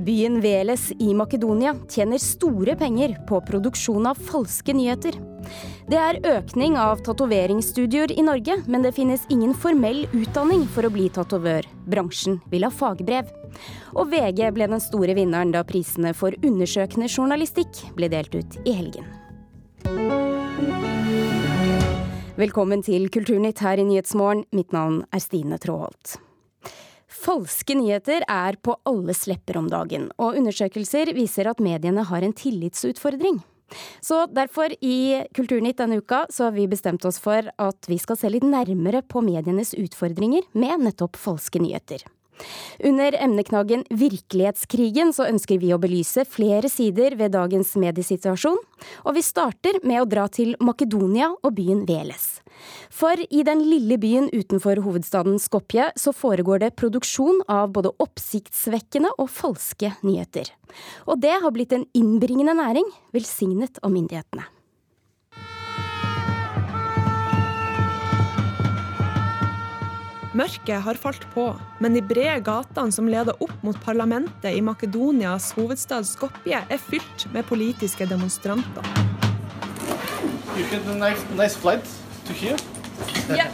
Byen Veles i Makedonia tjener store penger på produksjon av falske nyheter. Det er økning av tatoveringsstudioer i Norge, men det finnes ingen formell utdanning for å bli tatovør. Bransjen vil ha fagbrev. Og VG ble den store vinneren da prisene for undersøkende journalistikk ble delt ut i helgen. Velkommen til Kulturnytt her i Nyhetsmorgen. Mitt navn er Stine Tråholt. Falske nyheter er på alles lepper om dagen, og undersøkelser viser at mediene har en tillitsutfordring. Så derfor, i Kulturnytt denne uka, så har vi bestemt oss for at vi skal se litt nærmere på medienes utfordringer med nettopp falske nyheter. Under emneknaggen Virkelighetskrigen så ønsker vi å belyse flere sider ved dagens mediesituasjon, og vi starter med å dra til Makedonia og byen Veles. For i den lille byen utenfor hovedstaden Skopje så foregår det produksjon av både oppsiktsvekkende og falske nyheter. Og det har blitt en innbringende næring, velsignet av myndighetene. Mørket har falt på, men de brede gatene som leder opp mot parlamentet i Makedonias hovedstad Skopje, er fylt med politiske demonstranter. Nice yeah.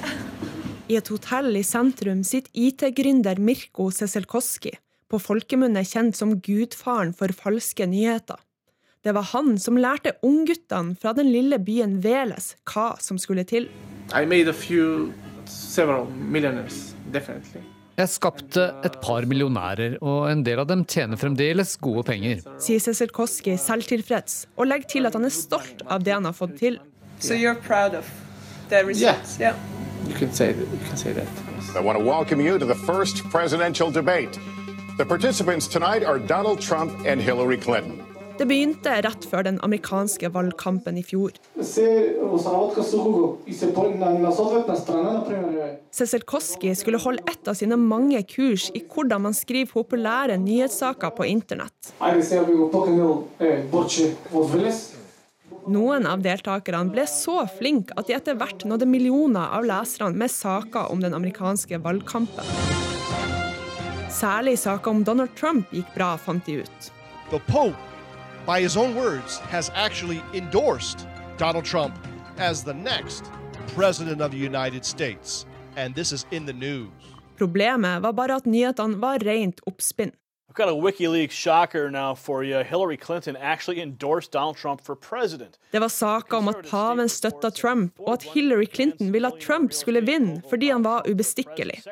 I et hotell i sentrum sitter IT-gründer Mirko Seselkoski, på folkemunne kjent som gudfaren for falske nyheter. Det var han som lærte ungguttene fra den lille byen Veles hva som skulle til. I made a few jeg skapte et par millionærer, og en del av dem tjener fremdeles gode penger. Sier Cecil Koski selvtilfreds, og legger til at han er stolt av det han har fått til. So you're proud of the results? Yeah. yeah. You can say that. You can say that. I want to welcome you to the first presidential debate. The participants tonight are Donald Trump and Hillary Clinton. Det begynte rett før den amerikanske valgkampen i fjor. Cecil Koski skulle holde et av sine mange kurs i hvordan man skriver populære nyhetssaker på internett. Noen av deltakerne ble så flinke at de etter hvert nådde millioner av leserne med saker om den amerikanske valgkampen. Særlig saker om Donald Trump gikk bra, fant de ut. The Pope by his own words, has actually endorsed Donald Trump as the next president of the United States. And this is in the news. Problemet var bare at nyhetene var rent oppspinn. Got a WikiLeaks shocker now for you. Hillary Clinton actually endorsed Donald Trump for president. Det var saker om at paven støtta Trump, og at Hillary Clinton ville at Trump skulle vinne fordi han var ubestikkelig.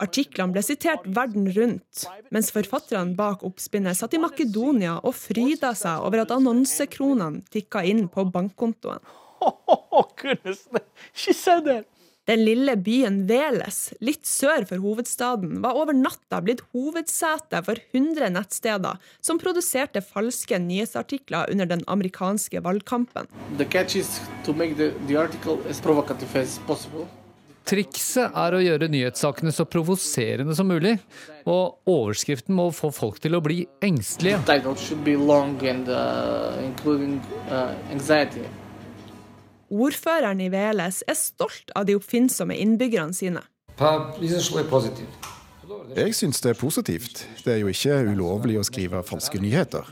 Artiklene ble sitert verden rundt, mens forfatterne bak oppspinnet satt i Makedonia og fryda seg over at annonsekronene tikka inn på bankkontoen. Oh, goodness. She said that. Den lille byen Veles, litt sør for hovedstaden, var over natta blitt hovedsete for 100 nettsteder som produserte falske nyhetsartikler under den amerikanske valgkampen. Trikset er å gjøre nyhetssakene så provoserende som mulig, og overskriften må få folk til å bli engstelige. Ordføreren i Veles er stolt av de oppfinnsomme innbyggerne sine. Jeg syns det er positivt. Det er jo ikke ulovlig å skrive falske nyheter.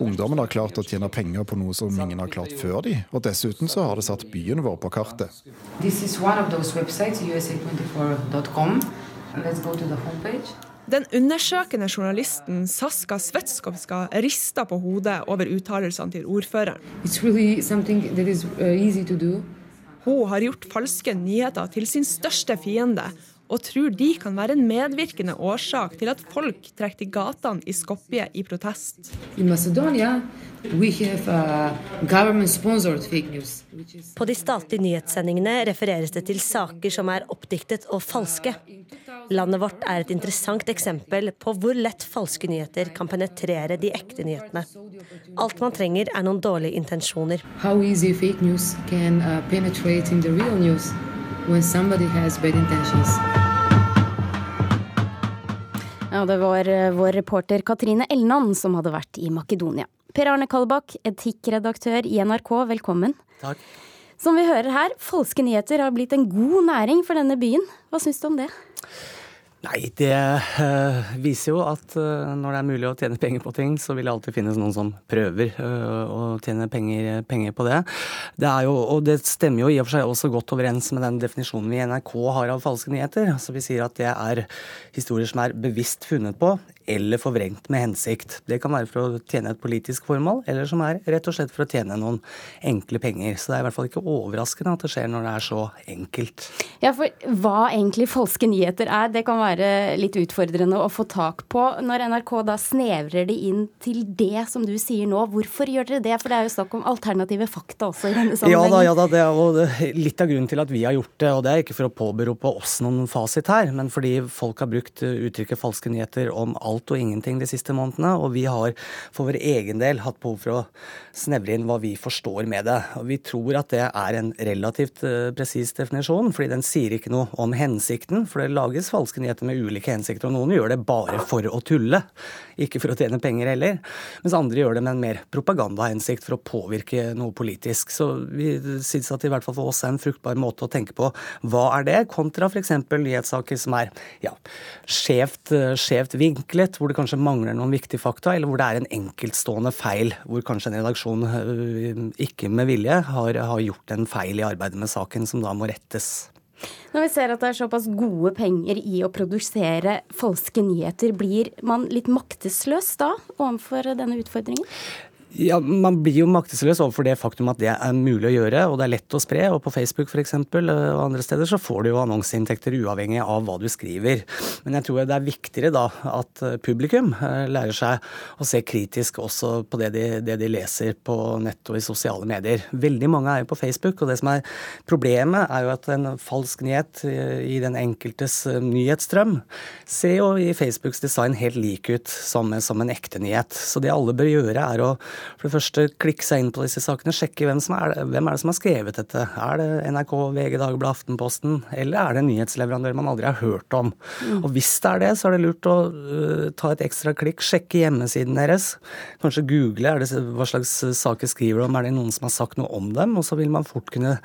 Ungdommen har klart å tjene penger på noe som ingen har klart før de, og dessuten så har det satt byen vår på kartet. This is one of those websites, usa24.com. Let's go to the homepage. Den undersøkende journalisten Saska Svetskovska rista på hodet over uttalelsene til ordføreren. Really uh, Hun har gjort falske nyheter til sin største fiende, og tror de kan være en medvirkende årsak til at folk trekker til gatene i Skopje i protest. I Macedonia, Uh, på de statlige nyhetssendingene refereres det til saker som er oppdiktet og falske. Landet vårt er et interessant eksempel på hvor lett falske nyheter kan penetrere de ekte nyhetene. Alt man trenger, er noen dårlige intensjoner. How easy fake news can uh, penetrate in the real news when somebody has. Ja, det var eh, vår reporter Katrine Elnan som hadde vært i Makedonia. Per Arne Kalbakk, etikkredaktør i NRK, velkommen. Takk. Som vi hører her, falske nyheter har blitt en god næring for denne byen. Hva syns du om det? Nei, det uh, viser jo at uh, når det er mulig å tjene penger på ting, så vil det alltid finnes noen som prøver uh, å tjene penger, penger, på det. Det er jo, og det stemmer jo i og for seg også godt overens med den definisjonen vi i NRK har av falske nyheter. Så Vi sier at det er historier som er bevisst funnet på eller forvrengt med hensikt. Det kan være for å tjene et politisk formål, eller som er rett og slett for å tjene noen enkle penger. Så det er i hvert fall ikke overraskende at det skjer når det er så enkelt. Ja, for hva egentlig falske nyheter er, det kan være litt utfordrende å få tak på. Når NRK da snevrer det inn til det som du sier nå, hvorfor gjør dere det? For det er jo snakk om alternative fakta også i denne sammenhengen. Ja da, ja da, det er jo litt av grunnen til at vi har gjort det. Og det er ikke for å påberope oss noen fasit her, men fordi folk har brukt uttrykket falske nyheter om alt og ingenting de siste månedene. Og vi har for vår egen del hatt behov for å snevre inn hva vi forstår med det. Og vi tror at det er en relativt uh, presis definisjon, fordi den sier ikke noe om hensikten. For det lages falske nyheter med ulike hensikter. Og noen gjør det bare for å tulle, ikke for å tjene penger heller. Mens andre gjør det med en mer propagandahensikt for å påvirke noe politisk. Så vi syns at det i hvert fall for oss er en fruktbar måte å tenke på hva er det, kontra f.eks. nyhetssaker som er ja, skjevt, skjevt vinklet, hvor det kanskje mangler noen viktige fakta, eller hvor det er en enkeltstående feil, hvor kanskje en redaksjon øh, ikke med vilje har, har gjort en feil i arbeidet med saken som da må rettes. Når vi ser at det er såpass gode penger i å produsere falske nyheter, blir man litt maktesløs da overfor denne utfordringen? Ja, Man blir jo maktesløs overfor det faktum at det er mulig å gjøre, og det er lett å spre. og På Facebook for eksempel, og andre steder så får du jo annonseinntekter uavhengig av hva du skriver. Men jeg tror det er viktigere da at publikum eh, lærer seg å se kritisk også på det de, det de leser på nett og i sosiale medier. Veldig mange er jo på Facebook, og det som er problemet er jo at en falsk nyhet i den enkeltes eh, nyhetsstrøm ser jo i Facebooks design helt lik ut som, som en ekte nyhet. Så det alle bør gjøre, er å for det første klikke seg inn på disse sakene, sjekke hvem, som er, hvem er det som har skrevet dette. Er det NRK, VG, Dagbladet, Aftenposten, eller er det en nyhetsleverandør man aldri har hørt om? Mm. Og hvis det er det, så er det lurt å uh, ta et ekstra klikk, sjekke hjemmesiden deres. Kanskje google er det, hva slags saker skriver de om, er det noen som har sagt noe om dem? Og så vil man fort kunne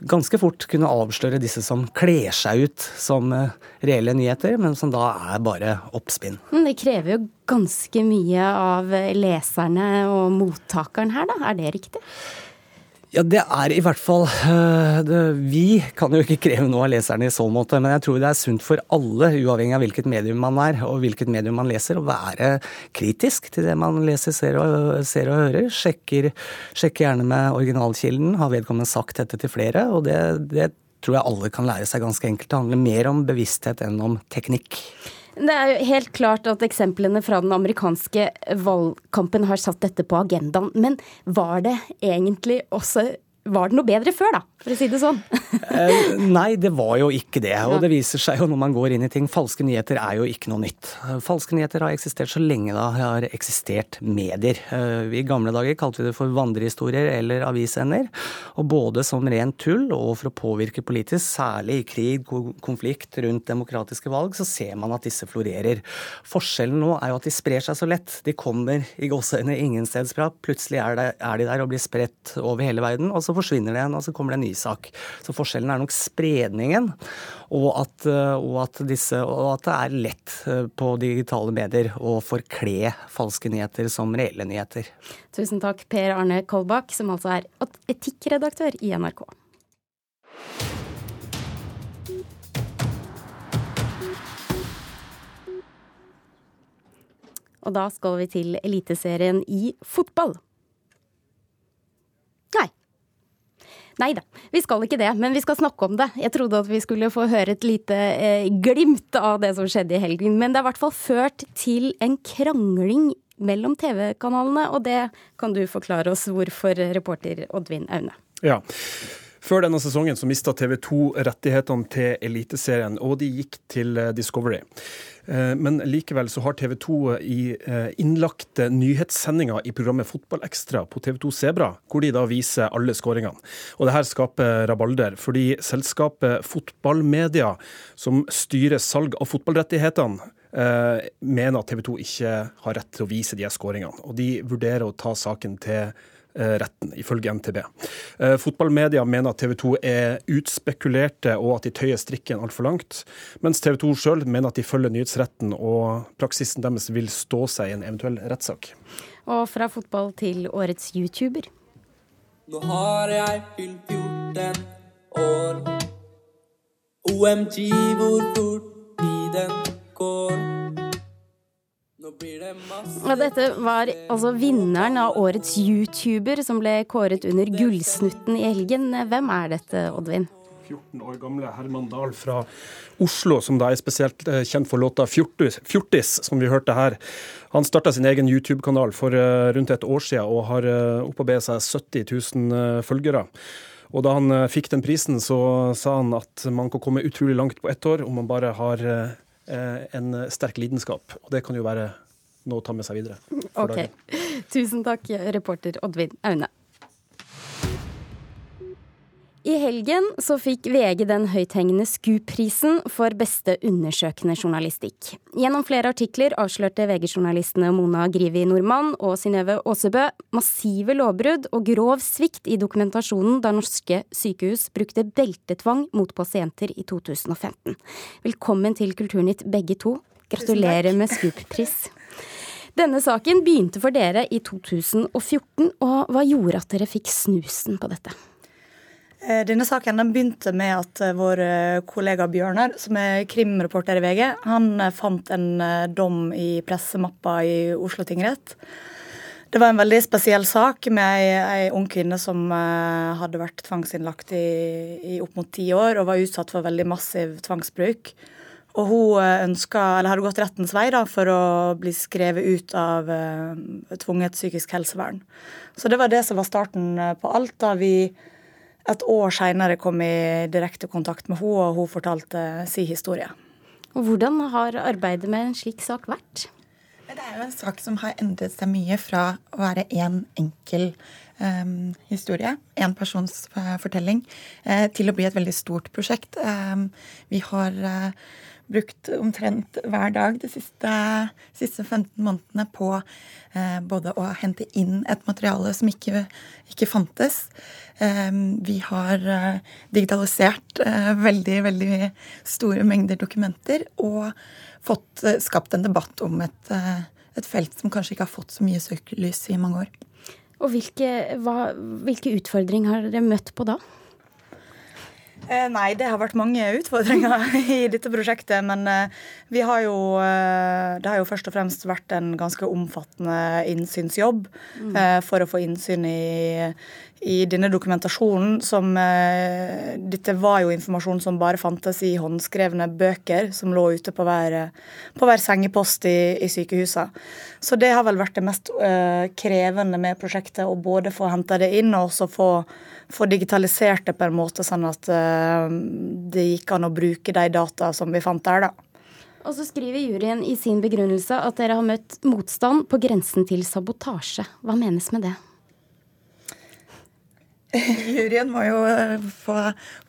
ganske fort kunne avsløre disse som kler seg ut som eh, reelle nyheter, men som da er bare oppspinn. Det krever jo ganske mye av leserne og mottakeren her, da. Er det riktig? Ja, det er i hvert fall eh, det, Vi kan jo ikke kreve noe av leserne i så måte, men jeg tror det er sunt for alle, uavhengig av hvilket medium man er og hvilket medium man leser, å være kritisk til det man leser, ser og, ser og hører. Sjekker, sjekker, gjerne med originalkilden. Har vedkommende sagt dette til flere? Og det, det tror jeg alle kan lære seg ganske enkelt. Det handler mer om bevissthet enn om teknikk. Det er jo helt klart at eksemplene fra den amerikanske valgkampen har satt dette på agendaen. Men var det egentlig også var det noe bedre før, da, for å si det sånn? eh, nei, det var jo ikke det. Og det viser seg jo når man går inn i ting. Falske nyheter er jo ikke noe nytt. Falske nyheter har eksistert så lenge det har eksistert medier. Eh, I gamle dager kalte vi det for vandrehistorier eller avisender. Og både som rent tull og for å påvirke politisk, særlig i krig, konflikt rundt demokratiske valg, så ser man at disse florerer. Forskjellen nå er jo at de sprer seg så lett. De kommer i gåseøyne ingenstedsfra. Plutselig er, er de der og blir spredt over hele verden. og så forsvinner det igjen, og så kommer det en ny sak. Så forskjellen er nok spredningen, og at, eh, og at, disse, og at det er lett eh, på digitale medier å forkle falske nyheter som reelle nyheter. Tusen takk, Per Arne Kolbakk, som altså er etikkredaktør i NRK. Og da skal vi til Eliteserien i fotball. Nei, Nei da, vi skal ikke det, men vi skal snakke om det. Jeg trodde at vi skulle få høre et lite eh, glimt av det som skjedde i helgen. Men det er i hvert fall ført til en krangling mellom TV-kanalene, og det kan du forklare oss hvorfor, reporter Oddvin Aune. Ja. Før denne sesongen så mista TV 2 rettighetene til Eliteserien, og de gikk til eh, Discovery. Eh, men likevel så har TV 2 i eh, innlagte nyhetssendinger i programmet Fotballekstra på TV 2 Sebra, hvor de da viser alle skåringene. Og det her skaper rabalder, fordi selskapet Fotballmedia, som styrer salg av fotballrettighetene, mener at TV 2 ikke har rett til å vise de skåringene. Og de vurderer å ta saken til retten, ifølge NTB. Eh, fotballmedia mener at TV 2 er utspekulerte og at de tøyer strikken altfor langt, mens TV 2 sjøl mener at de følger nyhetsretten og praksisen deres vil stå seg i en eventuell rettssak. Og fra fotball til årets YouTuber. Nå har jeg fylt 14 år. OMG, hvor fort tiden går. Ja, dette var altså vinneren av årets YouTuber som ble kåret under Gullsnutten i helgen. Hvem er dette, Oddvin? 14 år gamle Herman Dahl fra Oslo, som da er spesielt eh, kjent for låta 'Fjortis', som vi hørte her. Han starta sin egen YouTube-kanal for eh, rundt et år siden og har eh, opparbeidet seg 70 000 følgere. Og da han fikk den prisen, så sa han at man kan komme utrolig langt på ett år om man bare har en sterk lidenskap. Og det kan jo være noe å ta med seg videre. Ok. Dagen. Tusen takk, reporter Oddvin Aune. I helgen så fikk VG den høythengende SKUP-prisen for beste undersøkende journalistikk. Gjennom flere artikler avslørte VG-journalistene Mona Grivi Nordmann og Synnøve Aasebø massive lovbrudd og grov svikt i dokumentasjonen da norske sykehus brukte beltetvang mot pasienter i 2015. Velkommen til Kulturnytt begge to. Gratulerer med SKUP-pris. Denne saken begynte for dere i 2014, og hva gjorde at dere fikk snusen på dette? Eh, denne saken den begynte med at eh, vår eh, kollega Bjørnar, som er krimreporter i VG, han fant en dom i pressemappa i Oslo tingrett. Det var en veldig spesiell sak med ei, ung kvinne som hadde vært tvangsinnlagt i, i opp mot ti år og var utsatt for veldig massiv tvangsbruk. Og hun ønska, eller hadde gått rettens vei da, for å bli skrevet ut av tvunget psykisk helsevern. Så det var det som var starten på alt. da vi et år seinere kom i direkte kontakt med henne, og hun fortalte sin historie. Og Hvordan har arbeidet med en slik sak vært? Det er jo en sak som har endret seg mye fra å være én en enkel um, historie, én persons uh, fortelling, uh, til å bli et veldig stort prosjekt. Um, vi har uh, brukt omtrent hver dag de siste, siste 15 månedene på eh, både å hente inn et materiale som ikke, ikke fantes. Eh, vi har eh, digitalisert eh, veldig, veldig store mengder dokumenter og fått eh, skapt en debatt om et, eh, et, felt som kanskje ikke har fått så mye søkelys i mange år. Og hvilke, hvilke utfordringer har dere møtt på da? Eh, nei, det har vært mange utfordringer i dette prosjektet. Men eh, vi har jo eh, Det har jo først og fremst vært en ganske omfattende innsynsjobb mm. for å få innsyn i, i denne dokumentasjonen. Som Dette var jo informasjon som bare fantes i håndskrevne bøker som lå ute på hver, på hver sengepost i, i sykehusene. Så det har vel vært det mest krevende med prosjektet, å både få henta det inn og også få få digitalisert det på en måte sånn at eh, det gikk an å bruke de data som vi fant der, da. Og så skriver juryen i sin begrunnelse at dere har møtt motstand på grensen til sabotasje. Hva menes med det? Juryen må jo eh, få,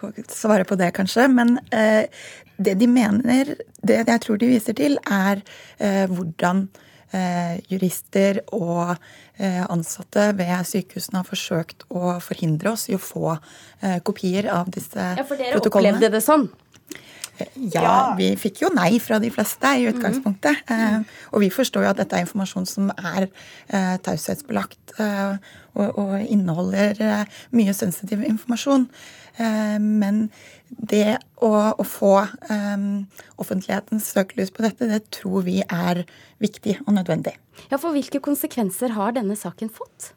få, svare på det, kanskje. Men eh, det de mener, det jeg tror de viser til, er eh, hvordan eh, jurister og eh, ansatte ved sykehusene har forsøkt å forhindre oss i å få eh, kopier av disse protokollene. Ja, For dere opplevde det sånn? Eh, ja, vi fikk jo nei fra de fleste i utgangspunktet. Mm. Eh, og vi forstår jo at dette er informasjon som er eh, taushetsbelagt eh, og, og, inneholder eh, mye sensitiv informasjon. Eh, men det å, å få um, offentlighetens søkelys på dette, det tror vi er viktig og nødvendig. Ja, For hvilke konsekvenser har denne saken fått?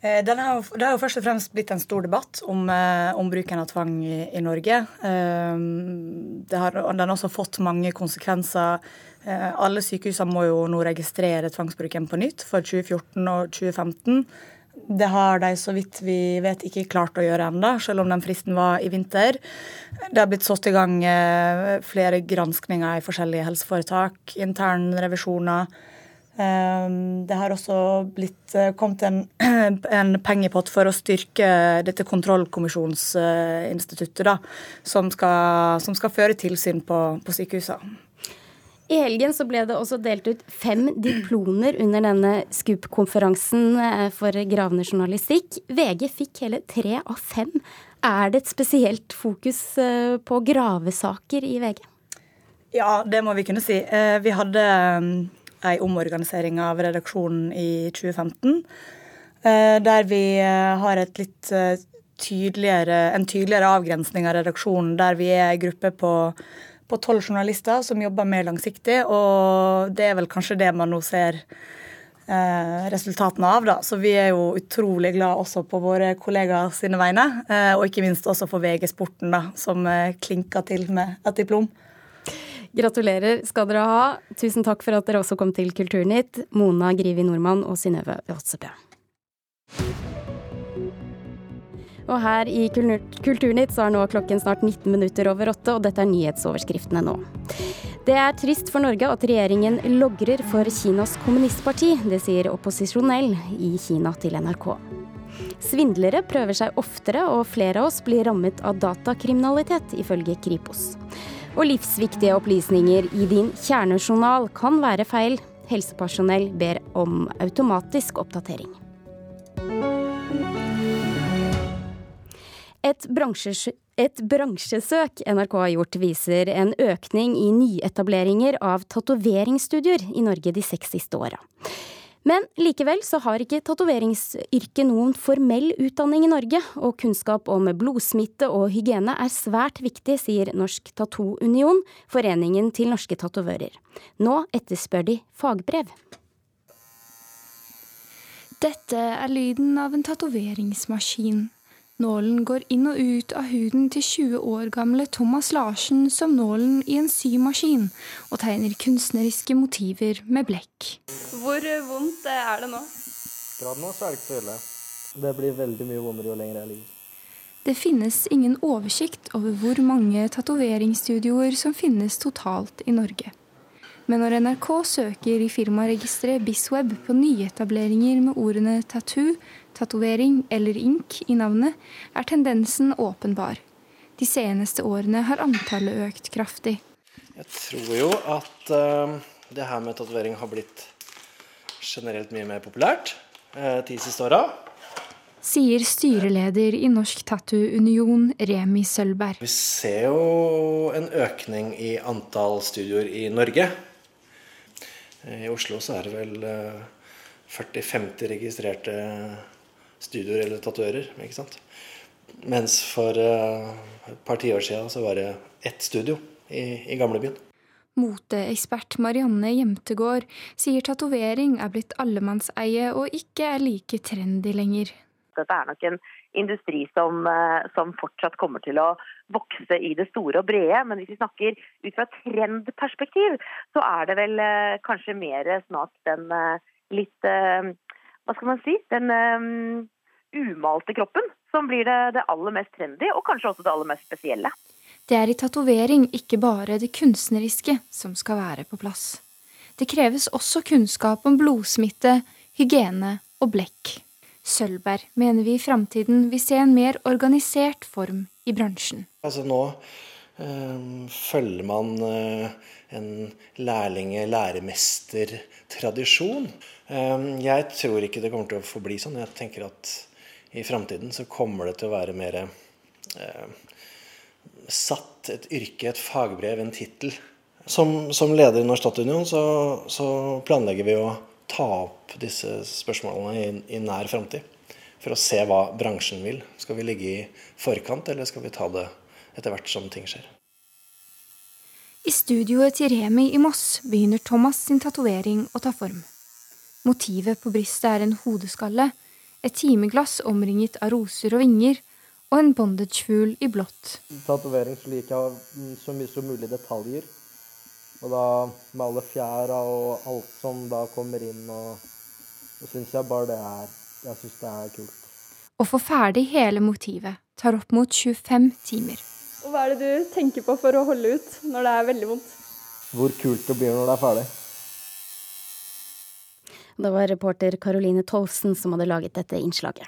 Eh, har, det har jo først og fremst blitt en stor debatt om, om bruken av tvang i, i Norge. Det har, den har også fått mange konsekvenser. Alle sykehusene må jo nå registrere tvangsbruken på nytt for 2014 og 2015. Det har de så vidt vi vet ikke klart å gjøre ennå, selv om den fristen var i vinter. Det har blitt satt i gang eh, flere granskninger i forskjellige helseforetak, internrevisjoner. Eh, det har også blitt eh, kommet en, en pengepott for å styrke dette kontrollkommisjonsinstituttet, da, som skal, som skal føre tilsyn på, på sykehusene. I helgen så ble det også delt ut fem diplomer under denne Scoop-konferansen eh, for gravende journalistikk. VG fikk hele tre av fem. Er det et spesielt fokus eh, på gravesaker i VG? Ja, det må vi kunne si. Vi hadde ei omorganisering av redaksjonen i 2015. Der vi har et litt tydeligere, en tydeligere avgrensning av redaksjonen, der vi er ei gruppe på på tolv journalister som jobber mer langsiktig, og det er vel kanskje det man nå ser eh, resultatene av. da. Så vi er jo utrolig glad også på våre kollegaer sine vegne, eh, og ikke minst også for VG Sporten, da, som eh, klinker til med et diplom. Gratulerer skal dere ha. Tusen takk for at dere også kom til Kulturnytt, Mona Grivi Nordmann og Synnøve Åtsebø. Og her i Kulturnytt så er nå klokken snart 19 minutter over åtte, og dette er nyhetsoverskriftene nå. Det er trist for Norge at regjeringen logrer for Kinas kommunistparti. Det sier opposisjonell i Kina til NRK. Svindlere prøver seg oftere, og flere av oss blir rammet av datakriminalitet, ifølge Kripos. Og livsviktige opplysninger i din kjernejournal kan være feil. Helsepersonell ber om automatisk oppdatering. Et, et, bransjesøk NRK har gjort, viser en økning i nyetableringer av tatoveringsstudioer i Norge de seks siste åra. Men likevel så har ikke tatoveringsyrket noen formell utdanning i Norge, og kunnskap om blodsmitte og hygiene er svært viktig, sier Norsk Tattoo-union, foreningen til norske tatovører. Nå etterspør de fagbrev. Dette er lyden av en tatoveringsmaskin. Nålen går inn og ut av huden til 20 år gamle Thomas Larsen som nålen i en symaskin, og tegner kunstneriske motiver med blekk. Hvor vondt er det nå? Grad nå så er det ikke så ille. Det blir veldig mye vondere jo lenger jeg ligger. Det finnes ingen oversikt over hvor mange tatoveringsstudioer som finnes totalt i Norge. Men når NRK søker i firmaregisteret Bisweb på nyetableringer med ordene tattoo, tatovering eller ink i navnet, er tendensen åpenbar. De seneste årene har antallet økt kraftig. Jeg tror jo at uh, det her med tatovering har blitt generelt mye mer populært uh, de siste åra. Sier styreleder i Norsk Tattoo Union, Remi Sølberg. Vi ser jo en økning i antall studioer i Norge. Eh, I Oslo så er det vel 40-50 registrerte studioer eller tatoverer. ikke sant? Mens for uh, et par tiår siden så var det ett studio i, i gamlebyen. Moteekspert Marianne Jemtegård sier tatovering er blitt allemannseie og ikke er like trendy lenger. Dette er nok en industri som, eh, som, fortsatt kommer til å vokse i det store og brede. Men hvis vi snakker ut fra trendperspektiv, så er det vel eh, kanskje mer snart den litt Hva skal man si? Den umalte kroppen som blir det, det aller mest trendy, og kanskje også det aller mest spesielle. Det er i tatovering ikke bare det kunstneriske som skal være på plass. Det kreves også kunnskap om blodsmitte, hygiene og blekk. Sølvberg mener vi i framtiden vil se en mer organisert form i bransjen. Altså nå øh, følger man øh, en lærlinge-læremester-tradisjon. Um, jeg tror ikke det kommer til å forbli sånn. Jeg tenker at i framtiden så kommer det til å være mer eh, satt et yrke, et fagbrev, en tittel. Som, som, leder i Norsk Statsunion så, så, planlegger vi å ta opp disse spørsmålene i, i nær framtid. For å se hva bransjen vil. Skal vi ligge i forkant, eller skal vi ta det etter hvert som ting skjer? I studioet til Remi i Moss begynner Thomas sin tatovering å ta form. Motivet på brystet er en hodeskalle et timeglass omringet av roser og vinger, og en bondagefugl i blått. Tatovering så liker jeg så mye som mulig detaljer. Og da med alle fjæra og alt som da kommer inn, og så syns jeg bare det er Jeg syns det er kult. Å få ferdig hele motivet tar opp mot 25 timer. Og Hva er det du tenker på for å holde ut når det er veldig vondt? Hvor kult det blir når det er ferdig. Det var reporter Caroline Tolvsen som hadde laget dette innslaget.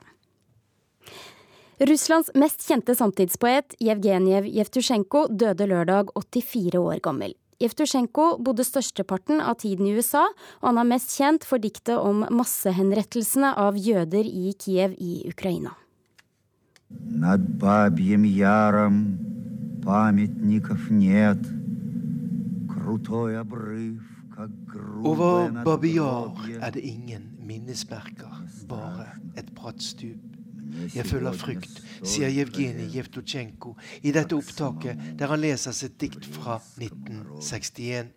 Russlands mest kjente samtidspoet Jevgenjev Jevtusjenko døde lørdag 84 år gammel. Jevtusjenko bodde størsteparten av tiden i USA, og han er mest kjent for diktet om massehenrettelsene av jøder i Kiev i Ukraina. Над бабьим яром памятников нет, Kruтой обрыв, как Over Babiar er det ingen minnesmerker, bare et bratt stup. Jeg føler frykt, sier Jevgenij Jevtutsjenko i dette opptaket der han leser sitt dikt fra 1961.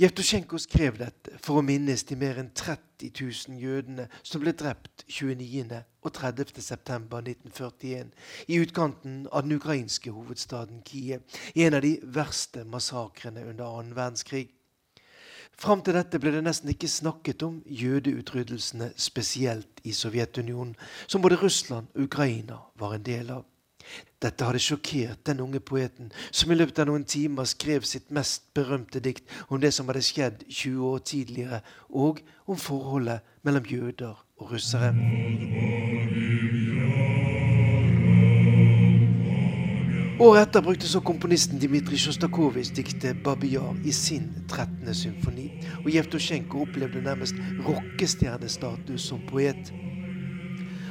Jevtusjenko skrev dette for å minnes de mer enn 30 000 jødene som ble drept 29. og 30. september 1941 i utkanten av den ukrainske hovedstaden Kiev, i en av de verste massakrene under annen verdenskrig. Fram til dette ble det nesten ikke snakket om jødeutryddelsene, spesielt i Sovjetunionen, som både Russland og Ukraina var en del av. Dette hadde sjokkert den unge poeten, som i løpet av noen timer skrev sitt mest berømte dikt om det som hadde skjedd 20 år tidligere, og om forholdet mellom jøder og russere. Året etter brukte så komponisten Dmitrij Sjostakovitsj diktet 'Babiar' i sin 13. symfoni, og Jevtusjenko opplevde nærmest rockestjernestatus som poet.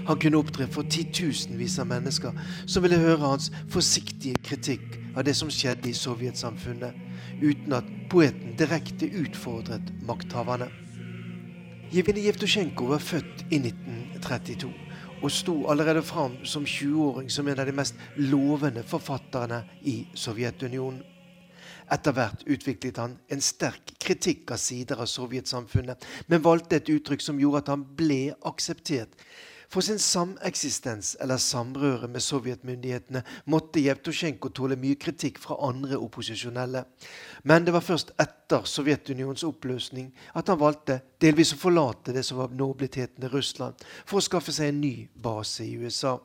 Han kunne opptre for titusenvis av mennesker som ville høre hans forsiktige kritikk av det som skjedde i sovjetsamfunnet, uten at poeten direkte utfordret makthaverne. Jevgenij Jevtusjenko var født i 1932 og sto allerede fram som 20-åring som en av de mest lovende forfatterne i Sovjetunionen. Etter hvert utviklet han en sterk kritikk av sider av sovjetsamfunnet, men valgte et uttrykk som gjorde at han ble akseptert for sin sameksistens eller samrøre med sovjetmyndighetene måtte Jevtusjenko tåle mye kritikk fra andre opposisjonelle. Men det var først etter Sovjetunionens oppløsning at han valgte delvis å forlate det som var nå blitt hetende Russland, for å skaffe seg en ny base i USA.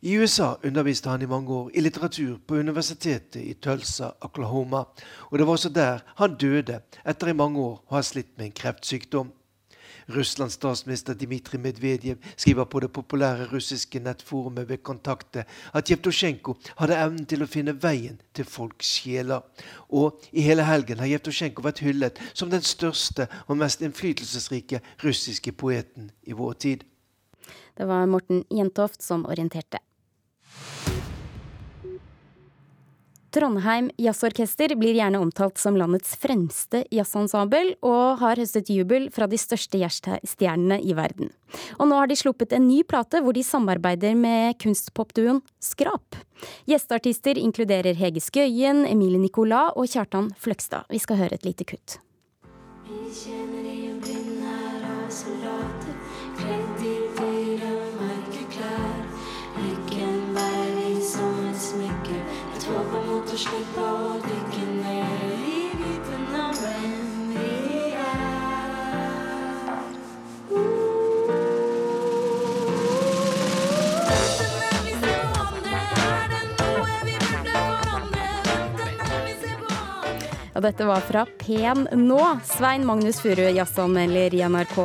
I USA underviste han i mange år i litteratur på universitetet i Tulsa, Oklahoma, og det var også der han døde etter i mange år å ha slitt med en kreftsykdom. Russlands statsminister Dmitrij Medvedev skriver på det populære russiske nettforumet ved kontaktet at Jevtusjenko hadde evnen til å finne veien til folks sjeler. Og i hele helgen har Jevtusjenko vært hyllet som den største og mest innflytelsesrike russiske poeten i vår tid. Det var Morten Jentoft som orienterte. Trondheim Jazzorkester blir gjerne omtalt som landets fremste jazzensemble, og har høstet jubel fra de største jazzstjernene i verden. Og nå har de sluppet en ny plate hvor de samarbeider med kunstpopduoen Skrap. Gjesteartister inkluderer Hege Skøyen, Emilie Nicolas og Kjartan Fløgstad. Vi skal høre et lite kutt. Vi kjenner mot å dykke ned i dypen av hvem vi er. Og dette var fra Pen nå. Svein Magnus Furu, jazzanmelder i NRK.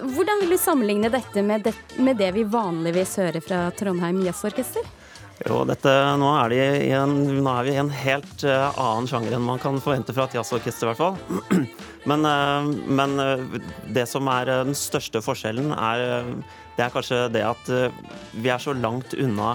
Hvordan vil du sammenligne dette med, det med det vi vanligvis hører fra Trondheim Jazzorkester? Jo, dette, nå, er de en, nå, er vi i en helt uh, annen sjanger enn man kan forvente fra et jazzorkester, i hvert fall. Men, uh, men uh, det som er den største forskjellen, er, det er kanskje det at vi er så langt unna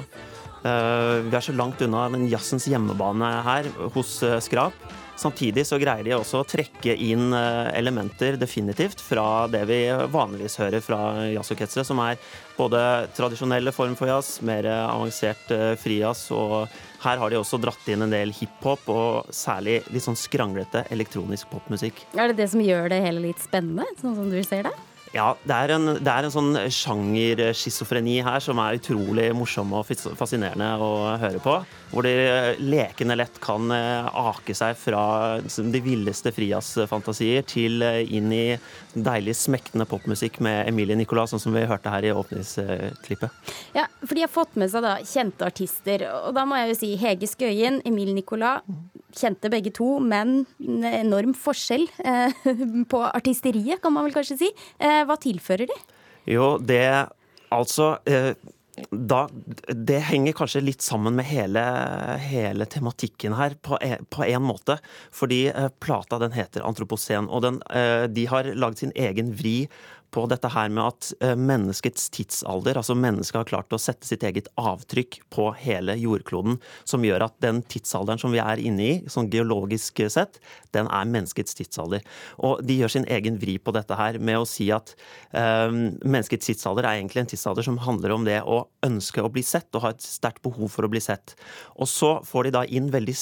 vi er så langt unna den jazzens hjemmebane her hos Skrap. Samtidig så greier de også å trekke inn elementer definitivt fra det vi vanligvis hører fra jazzorkestre, som er både tradisjonelle form for jazz, mer avansert eh, frijazz, og her har de også dratt inn en del hiphop, og særlig litt sånn skranglete elektronisk popmusikk. Er det det som gjør det hele litt spennende, sånn som du ser det? Ja, det er en, det er en sånn sjangerschizofreni her som er utrolig morsom og fascinerende å høre på. Hvor de lekende lett kan eh, ake seg fra de villeste frijazzfantasier til eh, inn i deilig smektende popmusikk med Emilie Nicolas, sånn som vi hørte her i åpningsklippet. Ja, for de har fått med seg da kjente artister, og da må jeg jo si Hege Skøyen, Emilie Nicolas. Kjente begge to, men enorm forskjell eh, på artisteriet, kan man vel kanskje si. Eh, hva tilfører de? Jo, det Altså, eh, da, det henger kanskje litt sammen med hele, hele tematikken her, på på en, måte. Fordi plata den heter Antropocen, og den, de har lagd sin egen vri på dette her med at eh, menneskets tidsalder, altså mennesket har klart å sette sitt eget avtrykk på hele jordkloden, som gjør at den tidsalderen som vi er inne i, sånn geologisk sett, den er menneskets tidsalder. Og de gjør sin egen vri på dette her med å si at um, menneskets tidsalder er egentlig en tidsalder som handler om det å ønske å bli sett og ha et sterkt behov for å bli sett. Og så får de da inn veldig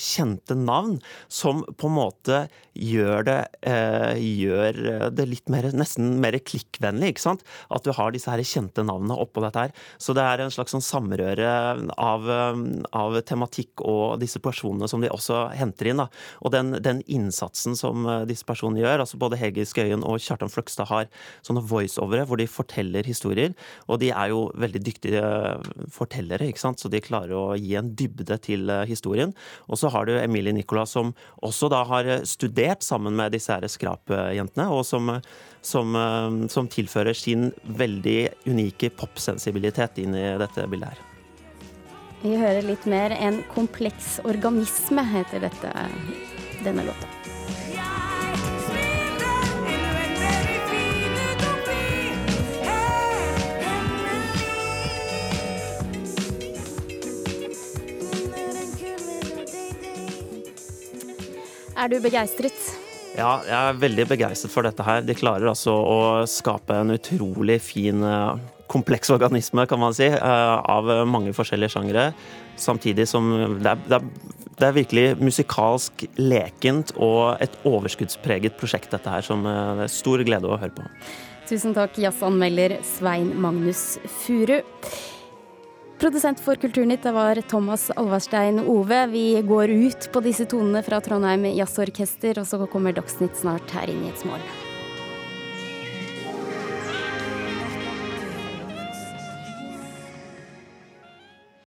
kjente navn som på en måte gjør det, uh, gjør det litt mer nesten mer klikkvennlig. ikke sant? At du har disse her kjente navnene oppå dette her. Så det er en slags sånn samrøre av, av, tematikk og disse personene som de også henter inn. da. Og den, den innsatsen som eh, disse personene gjør, altså både Hege Skøyen og Kjartan Fløgstad har sånne voiceovere hvor de forteller historier. Og de er jo veldig dyktige fortellere, ikke sant? så de klarer å gi en dybde til eh, historien. Og så har du Emilie Nicolas som også da har studert sammen med disse her skrapjentene, og som som, eh, som tilfører sin veldig unike popsensibilitet inn i dette bildet her. Vi hører litt mer 'En kompleks organisme', heter dette, denne låta. Er du begeistret? Ja, jeg er veldig begeistret for dette her. De klarer altså å skape en utrolig fin, eh, kompleks organisme, kan man si, eh, av mange forskjellige sjangere. Samtidig som det er, det, er, det er, virkelig musikalsk lekent og et overskuddspreget prosjekt, dette her, som eh, det er stor glede å høre på. Tusen takk, jazzanmelder Svein Magnus Furu. Produsent for Kulturnytt det var Thomas Alvarstein Ove. Vi går ut på disse tonene fra Trondheim Jazzorkester, og så kommer Dagsnytt snart her i Nyhetsmorgen.